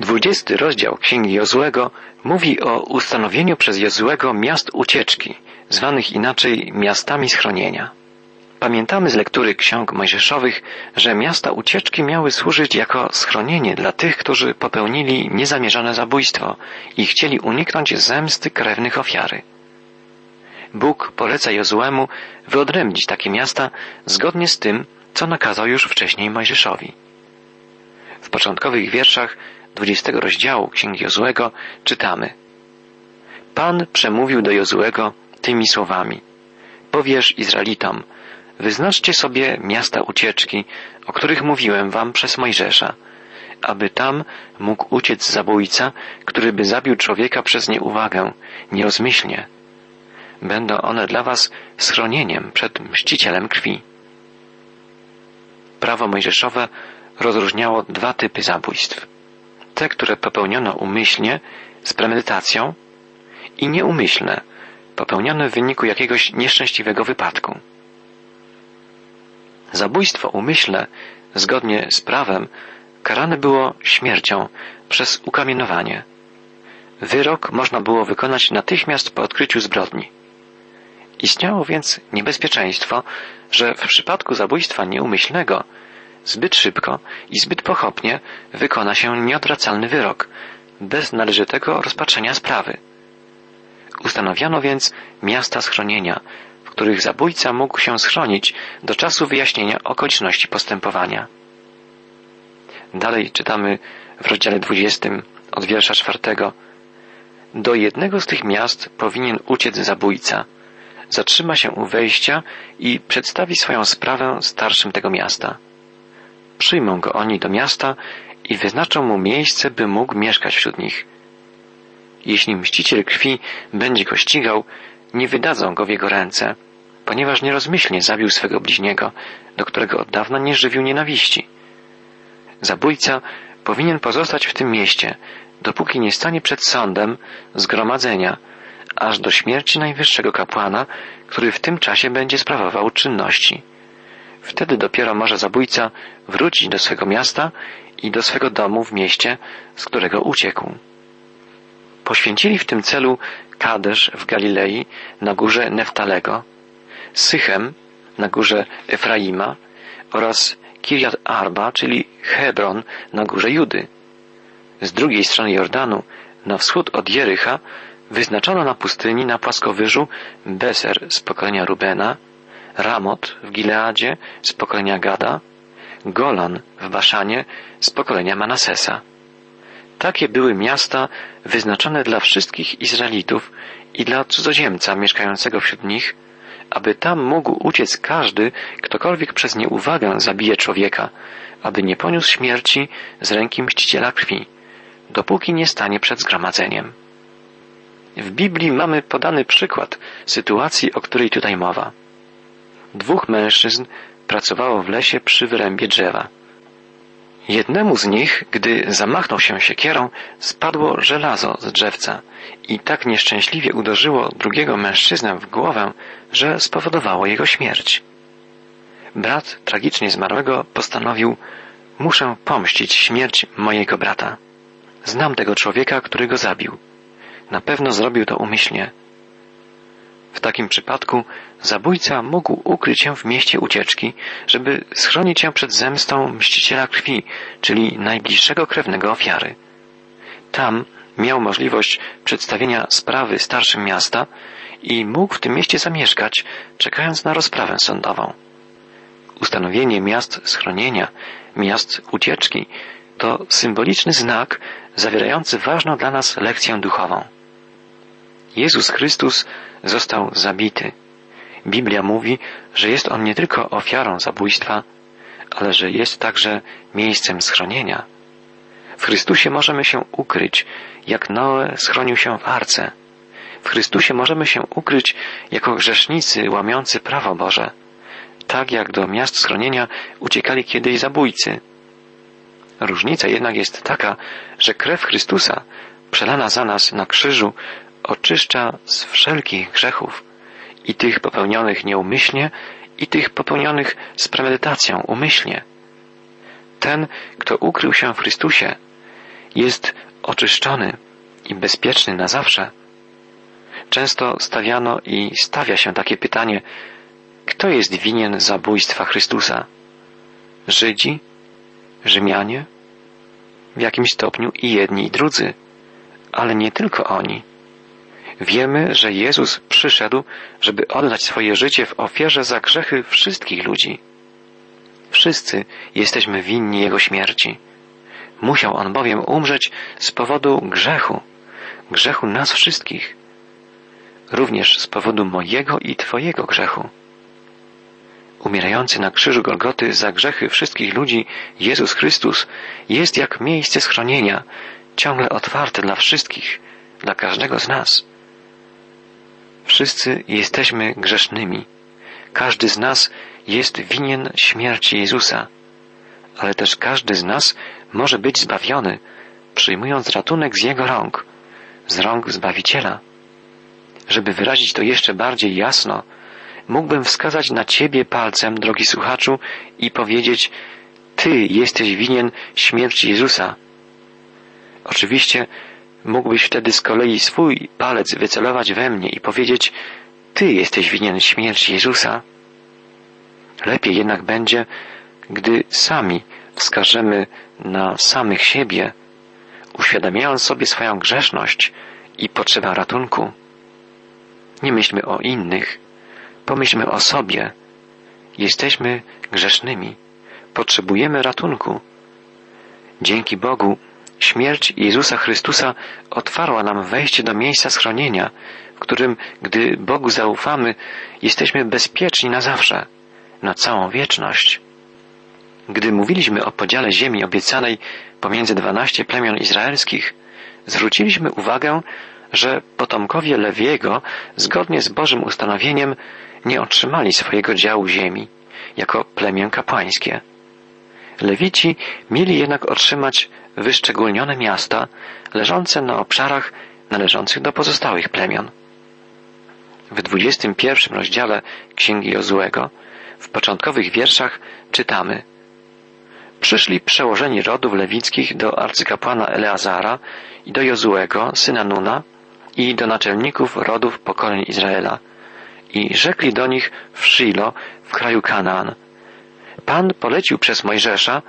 Dwudziesty rozdział Księgi Jozłego mówi o ustanowieniu przez Jozłego miast ucieczki, zwanych inaczej miastami schronienia. Pamiętamy z lektury ksiąg mojżeszowych, że miasta ucieczki miały służyć jako schronienie dla tych, którzy popełnili niezamierzone zabójstwo i chcieli uniknąć zemsty krewnych ofiary. Bóg poleca Jozłemu wyodrębnić takie miasta zgodnie z tym, co nakazał już wcześniej Mojżeszowi. W początkowych wierszach 20 rozdziału Księgi Jozłego czytamy Pan przemówił do Jozłego tymi słowami Powiesz Izraelitom, wyznaczcie sobie miasta ucieczki, o których mówiłem wam przez Mojżesza, aby tam mógł uciec zabójca, który by zabił człowieka przez nieuwagę, nierozmyślnie. Będą one dla was schronieniem przed mścicielem krwi. Prawo mojżeszowe rozróżniało dwa typy zabójstw te, które popełniono umyślnie, z premedytacją i nieumyślne, popełnione w wyniku jakiegoś nieszczęśliwego wypadku. Zabójstwo umyślne, zgodnie z prawem, karane było śmiercią przez ukamienowanie. Wyrok można było wykonać natychmiast po odkryciu zbrodni. Istniało więc niebezpieczeństwo, że w przypadku zabójstwa nieumyślnego zbyt szybko i zbyt pochopnie wykona się nieodwracalny wyrok, bez należytego rozpatrzenia sprawy. Ustanowiano więc miasta schronienia, w których zabójca mógł się schronić do czasu wyjaśnienia okoliczności postępowania. Dalej czytamy w rozdziale 20 od wiersza czwartego. Do jednego z tych miast powinien uciec zabójca. Zatrzyma się u wejścia i przedstawi swoją sprawę starszym tego miasta. Przyjmą go oni do miasta i wyznaczą mu miejsce, by mógł mieszkać wśród nich. Jeśli mściciel krwi będzie go ścigał, nie wydadzą go w jego ręce, ponieważ nierozmyślnie zabił swego bliźniego, do którego od dawna nie żywił nienawiści. Zabójca powinien pozostać w tym mieście, dopóki nie stanie przed sądem zgromadzenia, aż do śmierci najwyższego kapłana, który w tym czasie będzie sprawował czynności. Wtedy dopiero może zabójca wrócić do swego miasta i do swego domu w mieście, z którego uciekł. Poświęcili w tym celu Kadesz w Galilei na górze Neftalego, Sychem na górze Efraima oraz Kirjat Arba, czyli Hebron na górze Judy. Z drugiej strony Jordanu, na wschód od Jericha, wyznaczono na pustyni na płaskowyżu Beser z pokolenia Rubena, Ramot w Gileadzie z pokolenia Gada, Golan w Baszanie z pokolenia Manasesa. Takie były miasta wyznaczone dla wszystkich Izraelitów i dla cudzoziemca mieszkającego wśród nich, aby tam mógł uciec każdy, ktokolwiek przez nieuwagę zabije człowieka, aby nie poniósł śmierci z ręki mściciela krwi, dopóki nie stanie przed zgromadzeniem. W Biblii mamy podany przykład sytuacji, o której tutaj mowa. Dwóch mężczyzn pracowało w lesie przy wyrębie drzewa. Jednemu z nich, gdy zamachnął się siekierą, spadło żelazo z drzewca i tak nieszczęśliwie uderzyło drugiego mężczyznę w głowę, że spowodowało jego śmierć. Brat tragicznie zmarłego postanowił, muszę pomścić śmierć mojego brata. Znam tego człowieka, który go zabił. Na pewno zrobił to umyślnie. W takim przypadku zabójca mógł ukryć się w mieście ucieczki, żeby schronić się przed zemstą mściciela krwi, czyli najbliższego krewnego ofiary. Tam miał możliwość przedstawienia sprawy starszym miasta i mógł w tym mieście zamieszkać, czekając na rozprawę sądową. Ustanowienie miast schronienia, miast ucieczki to symboliczny znak zawierający ważną dla nas lekcję duchową. Jezus Chrystus został zabity. Biblia mówi, że jest on nie tylko ofiarą zabójstwa, ale że jest także miejscem schronienia. W Chrystusie możemy się ukryć, jak Noe schronił się w arce. W Chrystusie możemy się ukryć jako grzesznicy łamiący prawo Boże, tak jak do miast schronienia uciekali kiedyś zabójcy. Różnica jednak jest taka, że krew Chrystusa, przelana za nas na krzyżu, oczyszcza z wszelkich grzechów i tych popełnionych nieumyślnie, i tych popełnionych z premedytacją umyślnie. Ten, kto ukrył się w Chrystusie, jest oczyszczony i bezpieczny na zawsze. Często stawiano i stawia się takie pytanie, kto jest winien zabójstwa Chrystusa? Żydzi? Rzymianie? W jakimś stopniu i jedni i drudzy, ale nie tylko oni. Wiemy, że Jezus przyszedł, żeby oddać swoje życie w ofierze za grzechy wszystkich ludzi. Wszyscy jesteśmy winni Jego śmierci. Musiał On bowiem umrzeć z powodu grzechu, grzechu nas wszystkich, również z powodu mojego i Twojego grzechu. Umierający na krzyżu Golgoty za grzechy wszystkich ludzi Jezus Chrystus jest jak miejsce schronienia, ciągle otwarte dla wszystkich, dla każdego z nas. Wszyscy jesteśmy grzesznymi. Każdy z nas jest winien śmierci Jezusa, ale też każdy z nas może być zbawiony, przyjmując ratunek z Jego rąk, z rąk Zbawiciela. Żeby wyrazić to jeszcze bardziej jasno, mógłbym wskazać na Ciebie palcem, drogi słuchaczu, i powiedzieć, Ty jesteś winien śmierci Jezusa. Oczywiście mógłbyś wtedy z kolei swój palec wycelować we mnie i powiedzieć, Ty jesteś winien śmierci Jezusa. Lepiej jednak będzie, gdy sami wskażemy na samych siebie, uświadamiając sobie swoją grzeszność i potrzebę ratunku. Nie myślmy o innych, pomyślmy o sobie. Jesteśmy grzesznymi, potrzebujemy ratunku. Dzięki Bogu śmierć Jezusa Chrystusa otwarła nam wejście do miejsca schronienia, w którym, gdy Bogu zaufamy, jesteśmy bezpieczni na zawsze na całą wieczność. Gdy mówiliśmy o podziale ziemi obiecanej pomiędzy dwanaście plemion izraelskich, zwróciliśmy uwagę, że potomkowie Lewiego, zgodnie z Bożym ustanowieniem, nie otrzymali swojego działu ziemi jako plemię kapłańskie. Lewici mieli jednak otrzymać wyszczególnione miasta leżące na obszarach należących do pozostałych plemion. W 21 rozdziale Księgi Jozłego w początkowych wierszach czytamy Przyszli przełożeni rodów lewickich do arcykapłana Eleazara i do Jozuego, syna Nuna, i do naczelników rodów pokoleń Izraela. I rzekli do nich w Shilo, w kraju Kanaan. Pan polecił przez Mojżesza,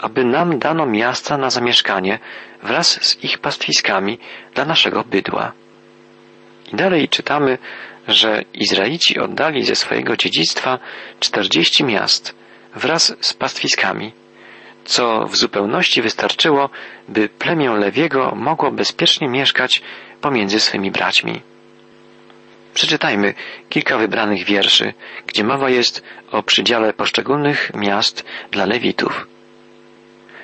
aby nam dano miasta na zamieszkanie wraz z ich pastwiskami dla naszego bydła. I dalej czytamy, że Izraici oddali ze swojego dziedzictwa czterdzieści miast wraz z pastwiskami, co w zupełności wystarczyło, by plemię Lewiego mogło bezpiecznie mieszkać pomiędzy swymi braćmi. Przeczytajmy kilka wybranych wierszy, gdzie mowa jest o przydziale poszczególnych miast dla Lewitów.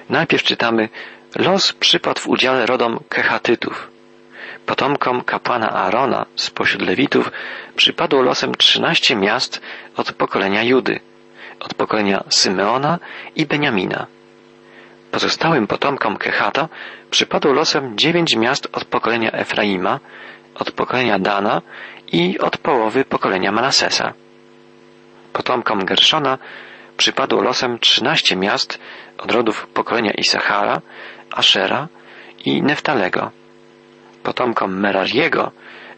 Najpierw czytamy Los przypadł w udziale rodom Kehatytów. Potomkom kapłana Aarona spośród Lewitów przypadło losem trzynaście miast od pokolenia Judy, od pokolenia Symeona i Beniamina. Pozostałym potomkom Kehata przypadło losem dziewięć miast od pokolenia Efraima, od pokolenia Dana i od połowy pokolenia Manasesa. Potomkom Gerszona przypadło losem trzynaście miast od rodów pokolenia Isachara, Ashera i Neftalego potomkom Merariego,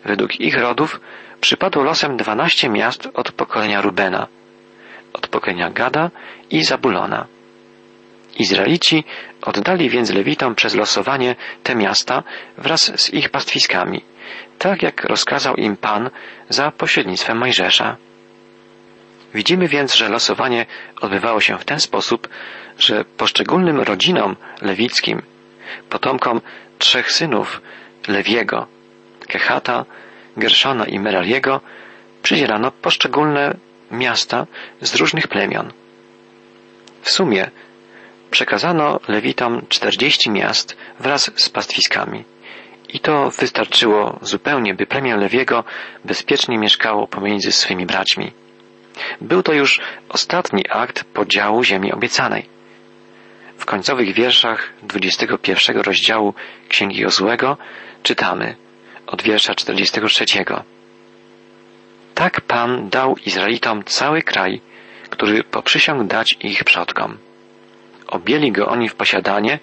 według ich rodów, przypadło losem dwanaście miast od pokolenia Rubena, od pokolenia Gada i Zabulona. Izraelici oddali więc Lewitom przez losowanie te miasta wraz z ich pastwiskami, tak jak rozkazał im Pan za pośrednictwem Mojżesza. Widzimy więc, że losowanie odbywało się w ten sposób, że poszczególnym rodzinom lewickim, potomkom trzech synów Lewiego, Kehata, Gerszona i Merariego przydzielano poszczególne miasta z różnych plemion. W sumie przekazano Lewitom czterdzieści miast wraz z pastwiskami. I to wystarczyło zupełnie, by plemię Lewiego bezpiecznie mieszkało pomiędzy swymi braćmi. Był to już ostatni akt podziału ziemi obiecanej. W końcowych wierszach 21 rozdziału Księgi Jozłego czytamy od wiersza 43. Tak Pan dał Izraelitom cały kraj, który poprzysiągł dać ich przodkom. Objęli go oni w posiadanie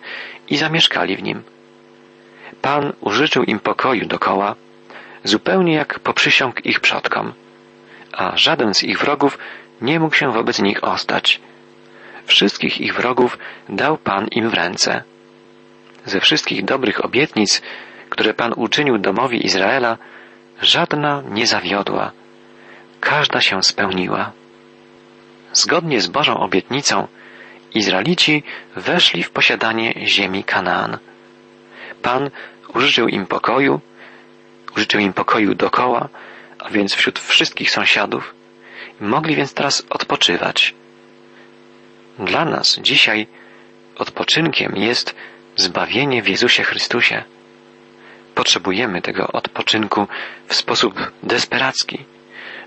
i zamieszkali w nim. Pan użyczył im pokoju dokoła, zupełnie jak poprzysiąg ich przodkom, a żaden z ich wrogów nie mógł się wobec nich ostać. Wszystkich ich wrogów dał Pan im w ręce. Ze wszystkich dobrych obietnic, które Pan uczynił domowi Izraela, żadna nie zawiodła. Każda się spełniła. Zgodnie z Bożą obietnicą, Izraelici weszli w posiadanie ziemi Kanaan. Pan użyczył im pokoju, użyczył im pokoju dokoła, a więc wśród wszystkich sąsiadów. Mogli więc teraz odpoczywać. Dla nas dzisiaj odpoczynkiem jest zbawienie w Jezusie Chrystusie. Potrzebujemy tego odpoczynku w sposób desperacki.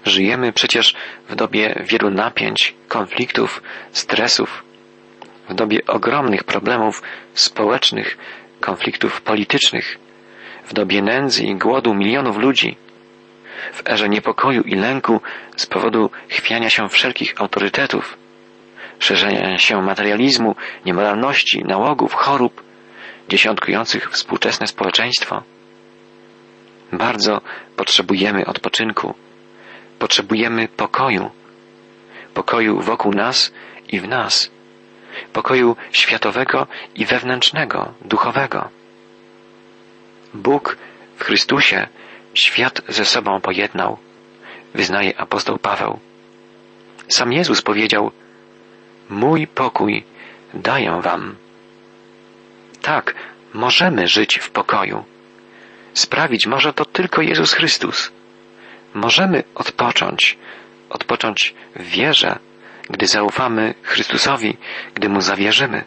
Żyjemy przecież w dobie wielu napięć, konfliktów, stresów, w dobie ogromnych problemów społecznych, konfliktów politycznych, w dobie nędzy i głodu milionów ludzi, w erze niepokoju i lęku z powodu chwiania się wszelkich autorytetów, szerzenia się materializmu, niemoralności, nałogów, chorób, dziesiątkujących współczesne społeczeństwo. Bardzo potrzebujemy odpoczynku, potrzebujemy pokoju, pokoju wokół nas i w nas, pokoju światowego i wewnętrznego, duchowego. Bóg w Chrystusie świat ze sobą pojednał, wyznaje apostoł Paweł. Sam Jezus powiedział, Mój pokój daję wam. Tak, możemy żyć w pokoju. Sprawić może to tylko Jezus Chrystus. Możemy odpocząć, odpocząć w wierze, gdy zaufamy Chrystusowi, gdy Mu zawierzymy,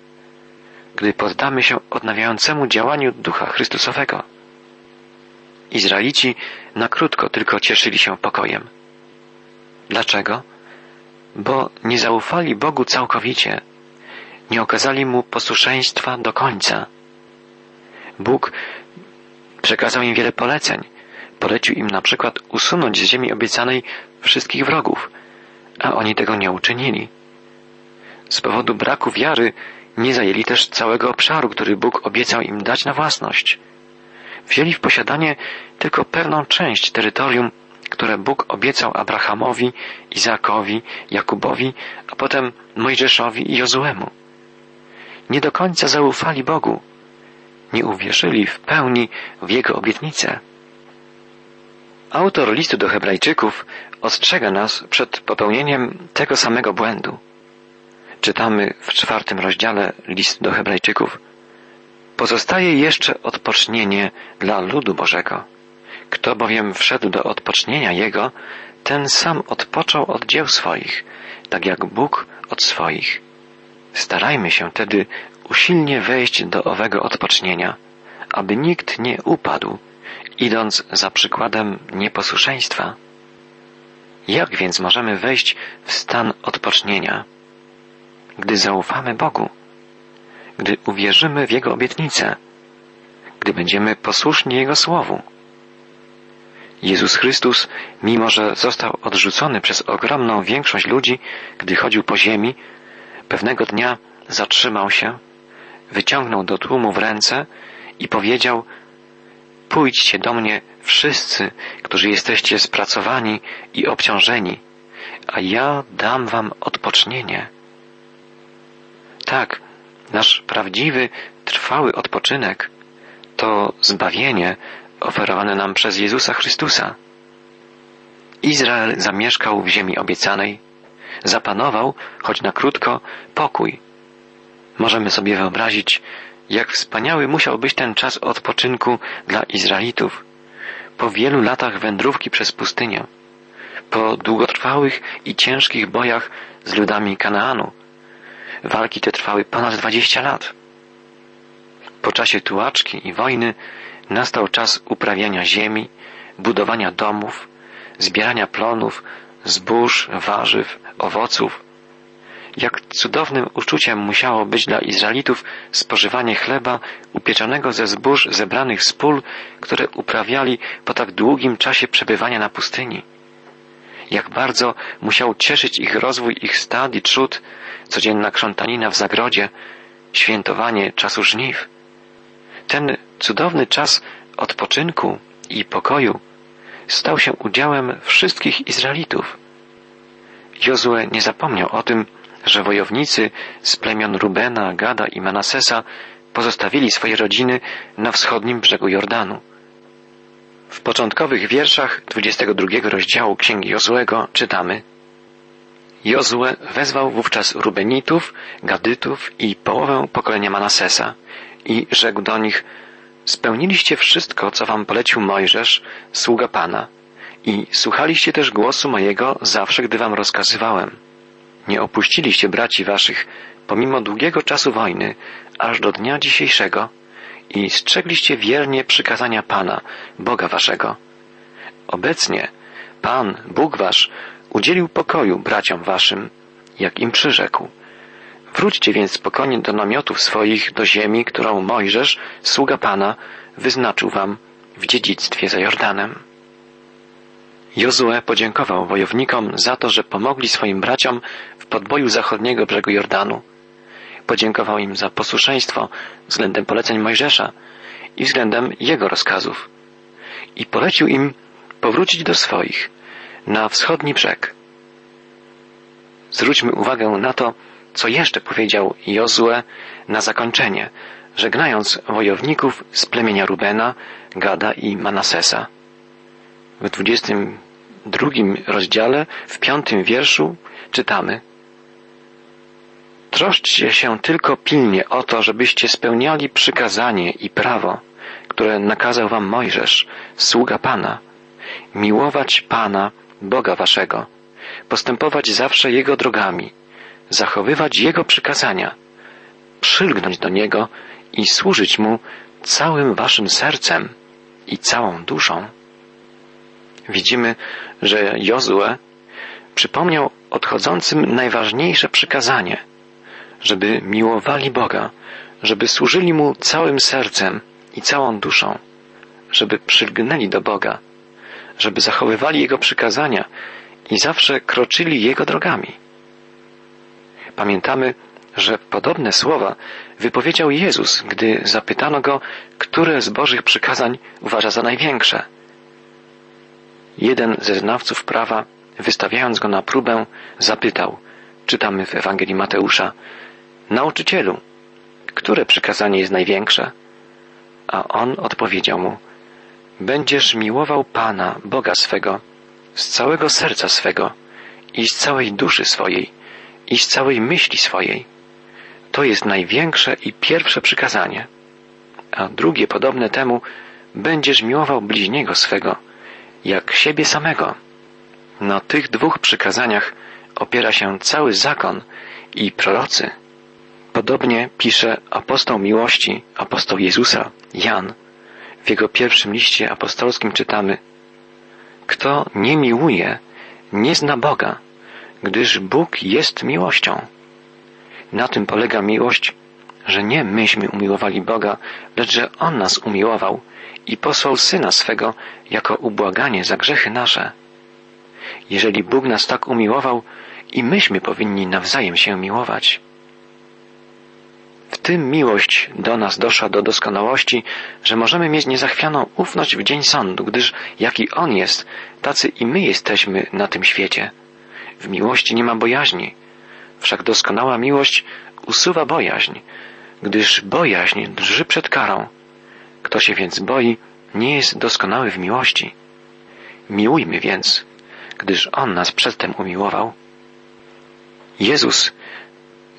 gdy poddamy się odnawiającemu działaniu Ducha Chrystusowego. Izraelici na krótko tylko cieszyli się pokojem. Dlaczego? Bo nie zaufali Bogu całkowicie, nie okazali Mu posłuszeństwa do końca. Bóg przekazał im wiele poleceń. Polecił im na przykład usunąć z ziemi obiecanej wszystkich wrogów, a oni tego nie uczynili. Z powodu braku wiary nie zajęli też całego obszaru, który Bóg obiecał im dać na własność. Wzięli w posiadanie tylko pewną część terytorium, które Bóg obiecał Abrahamowi, Izakowi, Jakubowi, a potem Mojżeszowi i Jozuemu. Nie do końca zaufali Bogu. Nie uwierzyli w pełni w Jego obietnice. Autor listu do Hebrajczyków ostrzega nas przed popełnieniem tego samego błędu. Czytamy w czwartym rozdziale listu do Hebrajczyków. Pozostaje jeszcze odpocznienie dla ludu Bożego. Kto bowiem wszedł do odpocznienia Jego, ten sam odpoczął od dzieł swoich, tak jak Bóg od swoich. Starajmy się tedy usilnie wejść do owego odpocznienia, aby nikt nie upadł, idąc za przykładem nieposłuszeństwa. Jak więc możemy wejść w stan odpocznienia? Gdy zaufamy Bogu, gdy uwierzymy w Jego obietnice, gdy będziemy posłuszni Jego Słowu. Jezus Chrystus, mimo że został odrzucony przez ogromną większość ludzi, gdy chodził po ziemi, pewnego dnia zatrzymał się, wyciągnął do tłumu w ręce i powiedział Pójdźcie do mnie wszyscy, którzy jesteście spracowani i obciążeni, a ja dam wam odpocznienie. Tak, nasz prawdziwy, trwały odpoczynek to zbawienie oferowane nam przez Jezusa Chrystusa. Izrael zamieszkał w ziemi obiecanej, zapanował, choć na krótko, pokój. Możemy sobie wyobrazić, jak wspaniały musiał być ten czas odpoczynku dla Izraelitów po wielu latach wędrówki przez pustynię, po długotrwałych i ciężkich bojach z ludami Kanaanu. Walki te trwały ponad dwadzieścia lat. Po czasie tułaczki i wojny nastał czas uprawiania ziemi, budowania domów, zbierania plonów, zbóż, warzyw, owoców, jak cudownym uczuciem musiało być dla Izraelitów spożywanie chleba upieczonego ze zbóż zebranych z pól, które uprawiali po tak długim czasie przebywania na pustyni. Jak bardzo musiał cieszyć ich rozwój ich stad i trzód, codzienna krzątanina w zagrodzie, świętowanie czasu żniw. Ten cudowny czas odpoczynku i pokoju stał się udziałem wszystkich Izraelitów. Jozue nie zapomniał o tym, że wojownicy z plemion Rubena, Gada i Manasesa pozostawili swoje rodziny na wschodnim brzegu Jordanu. W początkowych wierszach 22 rozdziału Księgi Jozuego czytamy Jozue wezwał wówczas Rubenitów, Gadytów i połowę pokolenia Manasesa i rzekł do nich Spełniliście wszystko, co wam polecił Mojżesz, sługa Pana i słuchaliście też głosu mojego zawsze, gdy wam rozkazywałem. Nie opuściliście braci waszych, pomimo długiego czasu wojny, aż do dnia dzisiejszego i strzegliście wiernie przykazania Pana, Boga waszego. Obecnie Pan, Bóg wasz, udzielił pokoju braciom waszym, jak im przyrzekł. Wróćcie więc spokojnie do namiotów swoich, do ziemi, którą Mojżesz, sługa Pana, wyznaczył wam w dziedzictwie za Jordanem. Jozue podziękował wojownikom za to, że pomogli swoim braciom podboju zachodniego brzegu Jordanu. Podziękował im za posłuszeństwo względem poleceń Mojżesza i względem jego rozkazów. I polecił im powrócić do swoich, na wschodni brzeg. Zwróćmy uwagę na to, co jeszcze powiedział Jozue na zakończenie, żegnając wojowników z plemienia Rubena, Gada i Manasesa. W dwudziestym drugim rozdziale, w piątym wierszu czytamy Troszczcie się tylko pilnie o to, żebyście spełniali przykazanie i prawo, które nakazał wam Mojżesz, sługa Pana, miłować Pana, Boga waszego, postępować zawsze Jego drogami, zachowywać Jego przykazania, przylgnąć do Niego i służyć Mu całym waszym sercem i całą duszą. Widzimy, że Jozue przypomniał odchodzącym najważniejsze przykazanie, żeby miłowali Boga, żeby służyli Mu całym sercem i całą duszą, żeby przylgnęli do Boga, żeby zachowywali Jego przykazania i zawsze kroczyli Jego drogami. Pamiętamy, że podobne słowa wypowiedział Jezus, gdy zapytano go, które z Bożych przykazań uważa za największe. Jeden ze znawców prawa, wystawiając go na próbę, zapytał, czytamy w Ewangelii Mateusza, Nauczycielu, które przykazanie jest największe? A on odpowiedział mu, Będziesz miłował Pana, Boga swego, z całego serca swego i z całej duszy swojej i z całej myśli swojej. To jest największe i pierwsze przykazanie. A drugie podobne temu, będziesz miłował bliźniego swego, jak siebie samego. Na tych dwóch przykazaniach opiera się cały zakon i prorocy. Podobnie pisze apostoł miłości, apostoł Jezusa, Jan. W jego pierwszym liście apostolskim czytamy Kto nie miłuje, nie zna Boga, gdyż Bóg jest miłością. Na tym polega miłość, że nie myśmy umiłowali Boga, lecz że On nas umiłował i posłał Syna swego jako ubłaganie za grzechy nasze. Jeżeli Bóg nas tak umiłował, i myśmy powinni nawzajem się miłować. W tym miłość do nas doszła do doskonałości, że możemy mieć niezachwianą ufność w dzień sądu, gdyż jaki On jest, tacy i my jesteśmy na tym świecie. W miłości nie ma bojaźni, wszak doskonała miłość usuwa bojaźń, gdyż bojaźń drży przed karą. Kto się więc boi, nie jest doskonały w miłości. Miłujmy więc, gdyż On nas przedtem umiłował. Jezus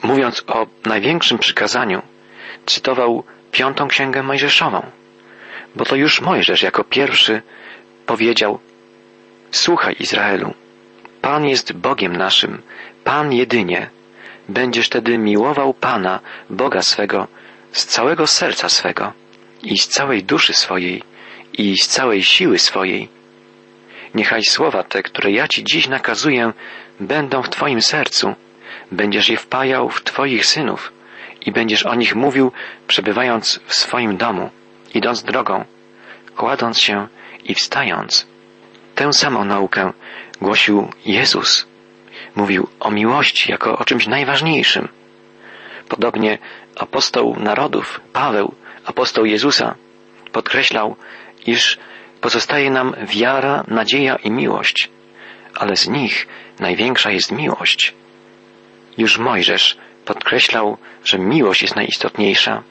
mówiąc o największym przykazaniu, cytował piątą księgę Mojżeszową, bo to już Mojżesz jako pierwszy powiedział: Słuchaj, Izraelu, Pan jest Bogiem naszym, Pan jedynie. Będziesz wtedy miłował Pana, Boga swego, z całego serca swego i z całej duszy swojej i z całej siły swojej. Niechaj słowa te, które ja Ci dziś nakazuję, będą w Twoim sercu będziesz je wpajał w Twoich synów i będziesz o nich mówił, przebywając w swoim domu, idąc drogą, kładąc się i wstając. Tę samą naukę głosił Jezus. Mówił o miłości jako o czymś najważniejszym. Podobnie apostoł narodów Paweł, Apostoł Jezusa podkreślał, iż pozostaje nam wiara, nadzieja i miłość, ale z nich największa jest miłość. Już Mojżesz podkreślał, że miłość jest najistotniejsza.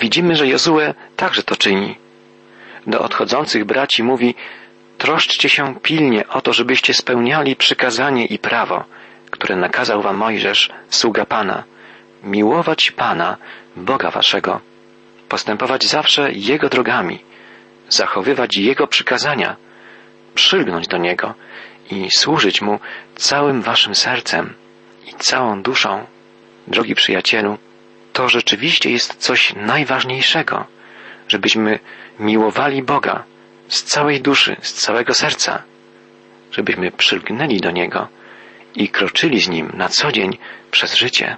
Widzimy, że Jozue także to czyni. Do odchodzących braci mówi, troszczcie się pilnie o to, żebyście spełniali przykazanie i prawo, które nakazał wam Mojżesz, sługa Pana, miłować Pana, Boga waszego, postępować zawsze Jego drogami, zachowywać Jego przykazania, przylgnąć do Niego i służyć Mu całym waszym sercem i całą duszą. Drogi przyjacielu, to rzeczywiście jest coś najważniejszego, żebyśmy miłowali Boga z całej duszy, z całego serca, żebyśmy przylgnęli do Niego i kroczyli z Nim na co dzień przez życie.